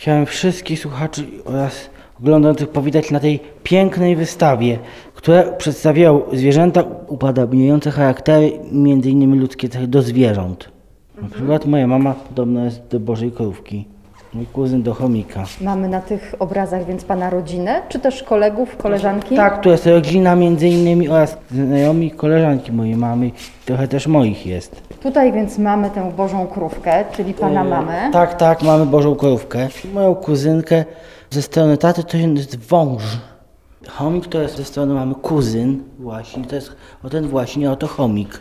Chciałem wszystkich słuchaczy oraz oglądających powitać na tej pięknej wystawie, która przedstawiała zwierzęta upodabniające charaktery m.in. ludzkie cechy do zwierząt. Na przykład moja mama podobna jest do Bożej Krówki, mój kuzyn do chomika. Mamy na tych obrazach więc pana rodzinę, czy też kolegów, koleżanki? Tak, tu jest rodzina między innymi oraz znajomi koleżanki mojej mamy, trochę też moich jest. Tutaj więc mamy tę Bożą Krówkę, czyli pana mamę. Tak, tak, mamy Bożą Krówkę. Moją kuzynkę ze strony taty to jest wąż. Chomik to jest ze strony mamy kuzyn właśnie, to jest o ten właśnie, oto chomik.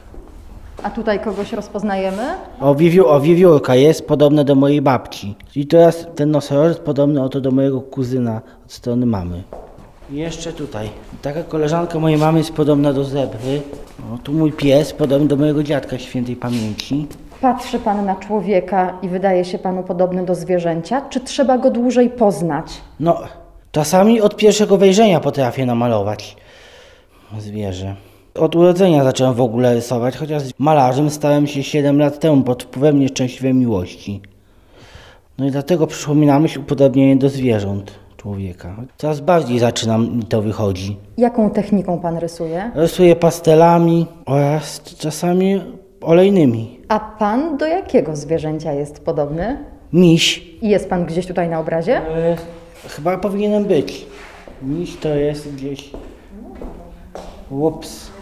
A tutaj kogoś rozpoznajemy? O, wiewiór, o wiewiórka jest podobna do mojej babci. I teraz ten nosorożec podobny oto do mojego kuzyna od strony mamy. I jeszcze tutaj. Taka koleżanka mojej mamy jest podobna do zebry. O, tu mój pies podobny do mojego dziadka świętej pamięci. Patrzy pan na człowieka i wydaje się panu podobny do zwierzęcia, czy trzeba go dłużej poznać? No, czasami od pierwszego wejrzenia potrafię namalować zwierzę. Od urodzenia zacząłem w ogóle rysować, chociaż malarzem stałem się 7 lat temu pod wpływem nieszczęśliwej miłości. No i dlatego przyszło mi na myśl upodobnienie do zwierząt człowieka. Coraz bardziej zaczyna mi to wychodzi. Jaką techniką pan rysuje? Rysuję pastelami oraz czasami olejnymi. A pan do jakiego zwierzęcia jest podobny? Miś. I jest pan gdzieś tutaj na obrazie? E, chyba powinienem być. Miś to jest gdzieś... Ups.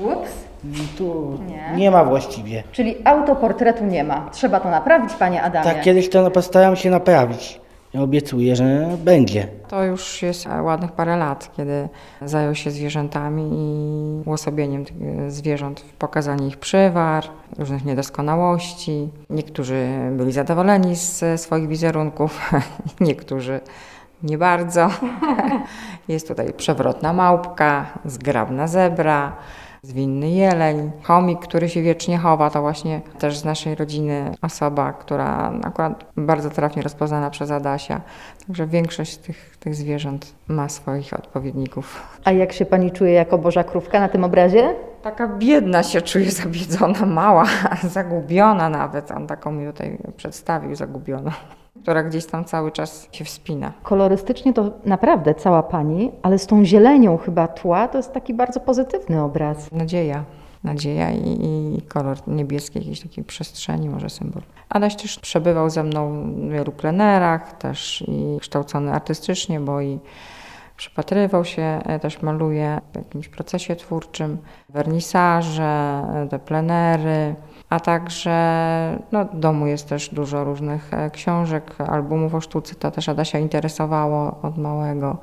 Ups. Tu Nie. nie. ma właściwie. Czyli autoportretu nie ma. Trzeba to naprawić, panie Adamie. Tak, kiedyś to postaram się naprawić. Ja obiecuję, że będzie. To już jest e, ładnych parę lat, kiedy zajął się zwierzętami i uosobieniem tych e, zwierząt, pokazanie ich przywar, różnych niedoskonałości. Niektórzy byli zadowoleni z swoich wizerunków, niektórzy nie bardzo. Jest tutaj przewrotna małpka, zgrabna zebra, zwinny jeleń, chomik, który się wiecznie chowa, to właśnie też z naszej rodziny osoba, która akurat bardzo trafnie rozpoznana przez Adasia. Także większość tych, tych zwierząt ma swoich odpowiedników. A jak się pani czuje jako Boża Krówka na tym obrazie? Taka biedna się czuje, zabiedzona, mała, zagubiona nawet. On taką mi tutaj przedstawił, zagubioną, która gdzieś tam cały czas się wspina. Kolorystycznie to naprawdę cała pani, ale z tą zielenią chyba tła to jest taki bardzo pozytywny obraz. Nadzieja. Nadzieja i, i kolor niebieski, jakiejś takiej przestrzeni, może symbol. Adaś też przebywał ze mną w wielu plenerach, też i kształcony artystycznie, bo i przypatrywał się, e, też maluje w jakimś procesie twórczym, wernisaże, e, te plenery, a także no, w domu jest też dużo różnych e, książek, albumów o sztuce, to też Adasia interesowało od małego.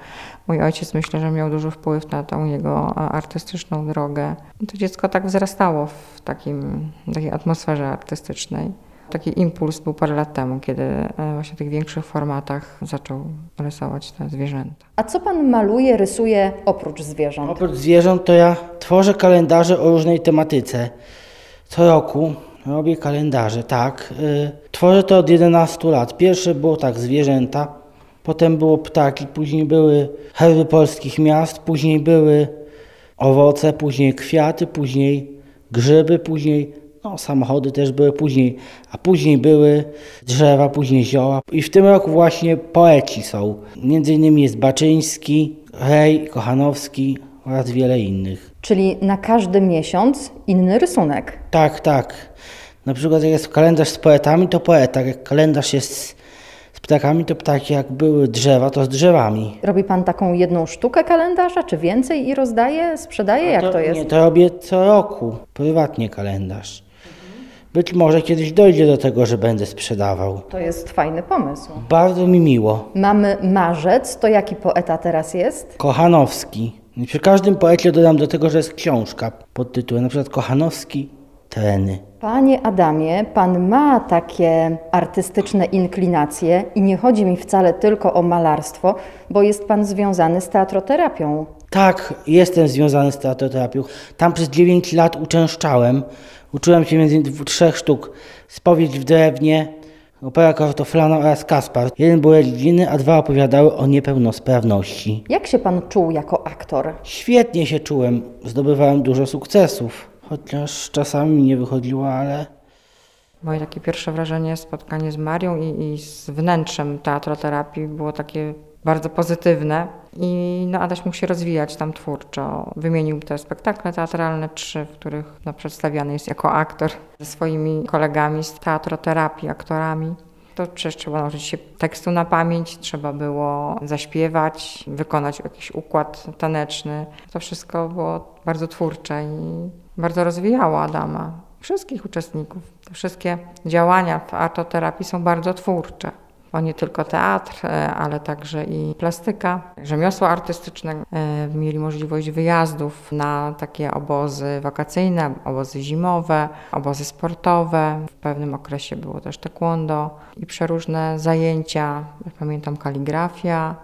Mój ojciec myślę, że miał duży wpływ na tą jego e, artystyczną drogę. To dziecko tak wzrastało w takim, takiej atmosferze artystycznej. Taki impuls był parę lat temu, kiedy e, właśnie w tych większych formatach zaczął rysować te zwierzęta. A co pan maluje, rysuje oprócz zwierząt? Oprócz zwierząt to ja tworzę kalendarze o różnej tematyce. Co roku robię kalendarze, tak. Y, Tworzę to od 11 lat. Pierwsze było tak zwierzęta, potem było ptaki, później były herby polskich miast, później były owoce, później kwiaty, później grzyby, później no, samochody też były później, a później były drzewa, później zioła. I w tym roku właśnie poeci są. Między innymi jest Baczyński, Rej, Kochanowski oraz wiele innych. Czyli na każdy miesiąc inny rysunek. Tak, tak. Na przykład jak jest kalendarz z poetami, to poeta. Jak kalendarz jest z- ptakami, to ptaki. Jak były drzewa, to z drzewami. Robi pan taką jedną sztukę kalendarza, czy więcej i rozdaje, sprzedaje? Jak to jest? Nie, to robię co roku, prywatnie kalendarz. Być może kiedyś dojdzie do tego, że będę sprzedawał. To jest fajny pomysł. Bardzo mi miło. Mamy marzec, to jaki poeta teraz jest? Kochanowski. Przy każdym poecie dodam do tego, że jest książka pod tytułem na przykład Kochanowski Treny. Panie Adamie, pan ma takie artystyczne inklinacje i nie chodzi mi wcale tylko o malarstwo, bo jest pan związany z teatroterapią. Tak, jestem związany z teatroterapią. Tam przez 9 lat uczęszczałem. Uczyłem się między trzech sztuk. Spowiedź w drewnie, opera kartoflana oraz Kaspar. Jeden był religijny, a dwa opowiadały o niepełnosprawności. Jak się pan czuł jako aktor? Świetnie się czułem, zdobywałem dużo sukcesów. Chociaż czasami mi nie wychodziło, ale Moje takie pierwsze wrażenie, spotkanie z Marią i, i z wnętrzem teatroterapii było takie bardzo pozytywne i no, Adaś mógł się rozwijać tam twórczo. Wymienił te spektakle teatralne, trzy, w których no, przedstawiany jest jako aktor ze swoimi kolegami z teatroterapii, aktorami. To przecież trzeba nauczyć się tekstu na pamięć, trzeba było zaśpiewać, wykonać jakiś układ taneczny. To wszystko było bardzo twórcze i bardzo rozwijało Adama, wszystkich uczestników. Te wszystkie działania w artoterapii są bardzo twórcze bo nie tylko teatr, e, ale także i plastyka, rzemiosła artystyczne. E, mieli możliwość wyjazdów na takie obozy wakacyjne, obozy zimowe, obozy sportowe. W pewnym okresie było też taekwondo i przeróżne zajęcia, pamiętam kaligrafia,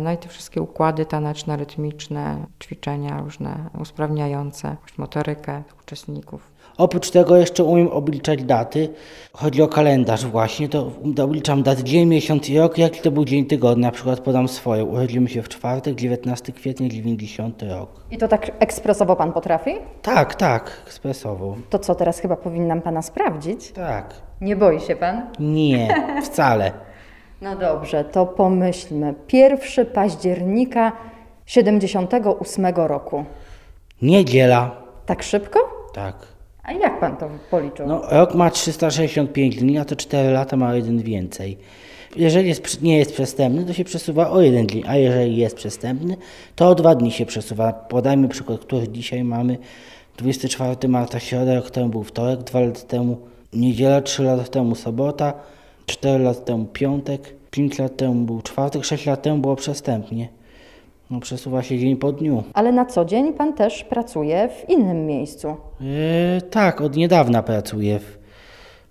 no i te wszystkie układy taneczne, rytmiczne, ćwiczenia różne usprawniające motorykę uczestników. Oprócz tego jeszcze umiem obliczać daty. Chodzi o kalendarz właśnie, to obliczam daty dzień, miesiąc i rok, jaki to był dzień tygodnia. Na przykład podam swoje. Urodziłem się w czwartek, 19 kwietnia, 90 rok. I to tak ekspresowo pan potrafi? Tak, tak, ekspresowo. To co, teraz chyba powinnam pana sprawdzić? Tak. Nie boi się pan? Nie, wcale. No dobrze, to pomyślmy. 1 października 78 roku. Niedziela. Tak szybko? Tak. A jak pan to policzył? No, rok ma 365 dni, a to 4 lata ma jeden więcej. Jeżeli jest, nie jest przestępny, to się przesuwa o jeden dzień, a jeżeli jest przestępny, to o dwa dni się przesuwa. Podajmy przykład, który dzisiaj mamy. 24 marca, środa, rok temu był wtorek, dwa lata temu niedziela, trzy lata temu sobota, cztery lata temu piątek, pięć lat temu był czwartek, sześć lat temu było przestępnie. No, przesuwa się dzień po dniu. Ale na co dzień pan też pracuje w innym miejscu. Yy, tak, od niedawna pracuję w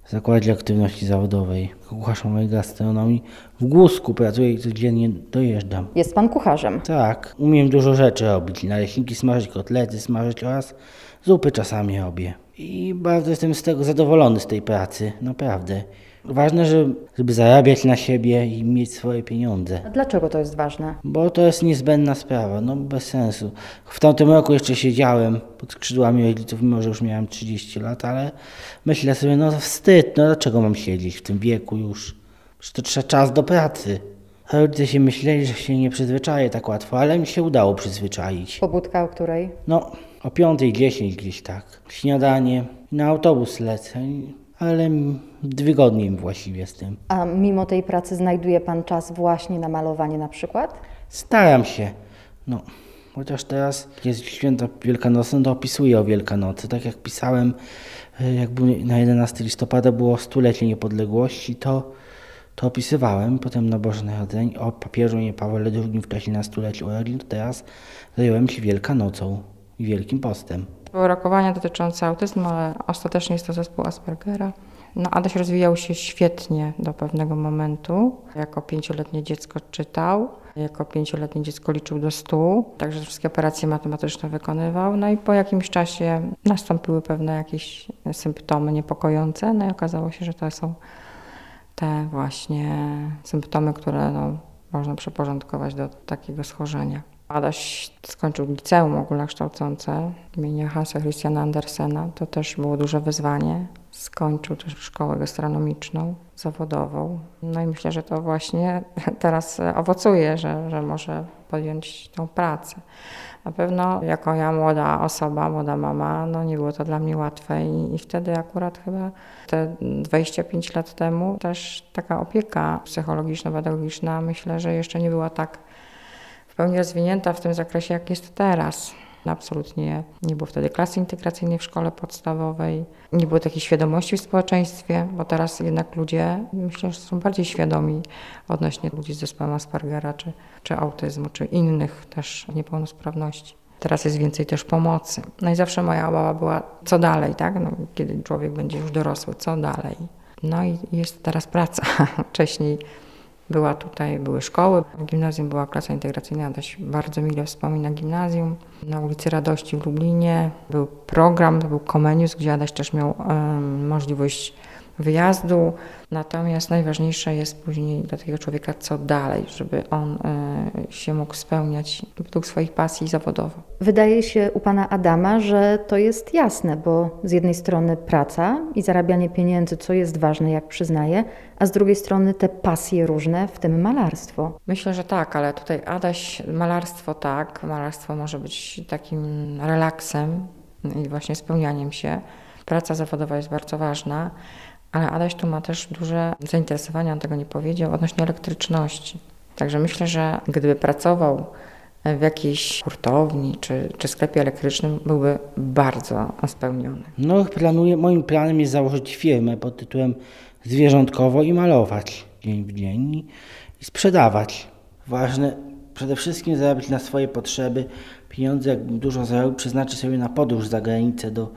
Zakładzie Aktywności Zawodowej. Kucharz mojej gastronomii. W Głusku pracuję i codziennie dojeżdżam. Jest pan kucharzem. Tak, umiem dużo rzeczy robić. Naleśniki smażyć, kotlety smażyć oraz zupy czasami robię. I bardzo jestem z tego zadowolony z tej pracy, naprawdę. Ważne, żeby, żeby zarabiać na siebie i mieć swoje pieniądze. A dlaczego to jest ważne? Bo to jest niezbędna sprawa, no bez sensu. W tamtym roku jeszcze siedziałem pod skrzydłami rodziców, mimo że już miałem 30 lat, ale myślę sobie, no wstyd, no dlaczego mam siedzieć w tym wieku już? Przecież to trzeba czas do pracy. A rodzice się myśleli, że się nie przyzwyczaję tak łatwo, ale mi się udało przyzwyczaić. Pobudka o której? No, o 5.10 gdzieś tak. Śniadanie, na autobus lecę, ale wygodniej właściwie z tym. A mimo tej pracy znajduje pan czas właśnie na malowanie na przykład? Staram się. No, chociaż teraz jest święto wielkanocne, to opisuję o Wielkanocy. Tak jak pisałem, y, jak był na 11 listopada było stulecie niepodległości, to, to opisywałem. Potem na Boże Narodzenie o papieżu nie Pawle II w czasie na stulecie urodzin, to teraz zająłem się Wielkanocą i Wielkim Postem. Były rokowania dotyczące autyzmu, ale ostatecznie jest to zespół Aspergera. No, Adaś rozwijał się świetnie do pewnego momentu. Jako pięcioletnie dziecko czytał, jako pięcioletnie dziecko liczył do stu, także wszystkie operacje matematyczne wykonywał. No i po jakimś czasie nastąpiły pewne jakieś symptomy niepokojące, no i okazało się, że to są te właśnie symptomy, które no, można przyporządkować do takiego schorzenia. Adaś skończył liceum ogólnokształcące imienia Hansa Christiana Andersena. To też było duże wyzwanie. Skończył też szkołę gastronomiczną, zawodową. No i myślę, że to właśnie teraz owocuje, że, że może podjąć tą pracę. Na pewno jako ja młoda osoba, młoda mama, no nie było to dla mnie łatwe i, i wtedy akurat chyba te 25 lat temu też taka opieka psychologiczno-pedagogiczna myślę, że jeszcze nie była tak w pełni rozwinięta w tym zakresie, jak jest teraz. Absolutnie nie było wtedy klasy integracyjnej w szkole podstawowej, nie było takiej świadomości w społeczeństwie, bo teraz jednak ludzie myślę, że są bardziej świadomi odnośnie ludzi z zespołem Aspergera, czy, czy autyzmu, czy innych też niepełnosprawności. Teraz jest więcej też pomocy. No i zawsze moja obawa była, co dalej, tak? No, kiedy człowiek będzie już dorosły, co dalej? No i jest teraz praca. Wcześniej była tutaj, były szkoły, w gimnazjum była klasa integracyjna, dość bardzo mile wspomina gimnazjum. Na ulicy Radości w Lublinie był program, to był Comenius, gdzie Adaś też miał możliwość wyjazdu. Natomiast najważniejsze jest później dla takiego człowieka, co dalej, żeby on e, się mógł spełniać według swoich pasji zawodowo. Wydaje się u pana Adama, że to jest jasne, bo z jednej strony praca i zarabianie pieniędzy, co jest ważne, jak przyznaję, a z drugiej strony te pasje różne, w tym malarstwo. Myślę, że tak, ale tutaj Adaś, malarstwo tak, malarstwo może być takim relaksem i właśnie spełnianiem się. Praca zawodowa jest bardzo ważna, ale Adaś tu ma też duże zainteresowania, on tego nie powiedział, odnośnie elektryczności. Także myślę, że gdyby pracował w jakiejś hurtowni czy, czy sklepie elektrycznym, byłby bardzo spełniony. No, planuję, moim planem jest założyć firmę pod tytułem Zwierzątkowo i malować dzień w dzień i, sprzedawać. Ważne przede wszystkim zarabiać na swoje potrzeby. Pieniądze, jakbym dużo zarobił, przeznaczyć sobie na podróż za granicę, do,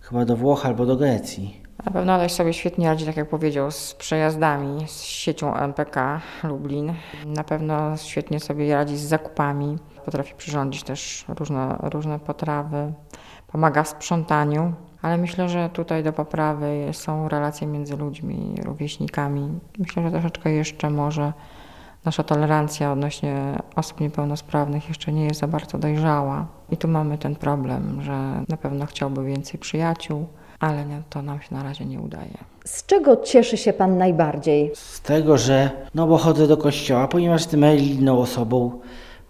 chyba do Włoch albo do Grecji. Na pewno Adaś sobie świetnie radzi, tak jak powiedział, z przejazdami, z siecią MPK Lublin. Na pewno świetnie sobie radzi z zakupami. Potrafi przyrządzić też różne, różne potrawy. Pomaga w sprzątaniu. Ale myślę, że tutaj do poprawy są relacje między ludźmi, rówieśnikami. Myślę, że troszeczkę jeszcze może nasza tolerancja odnośnie osób niepełnosprawnych jeszcze nie jest za bardzo dojrzała. I tu mamy ten problem, że na pewno chciałby więcej przyjaciół, ale nie, to nam się na razie nie udaje. Z czego cieszy się pan najbardziej? Z tego, że no bo chodzę do kościoła, ponieważ jestem religijną osobą,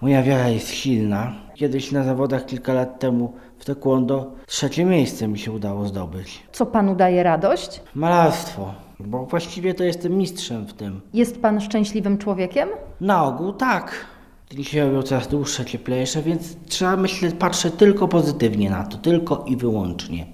moja wiara jest silna. Kiedyś na zawodach kilka lat temu w taekwondo trzecie miejsce mi się udało zdobyć. Co panu daje radość? Malarstwo, bo właściwie to jestem mistrzem w tym. Jest pan szczęśliwym człowiekiem? Na ogół tak. Dni się robią coraz dłuższe, cieplejsze, więc trzeba myśleć, patrzę tylko pozytywnie na to, tylko i wyłącznie.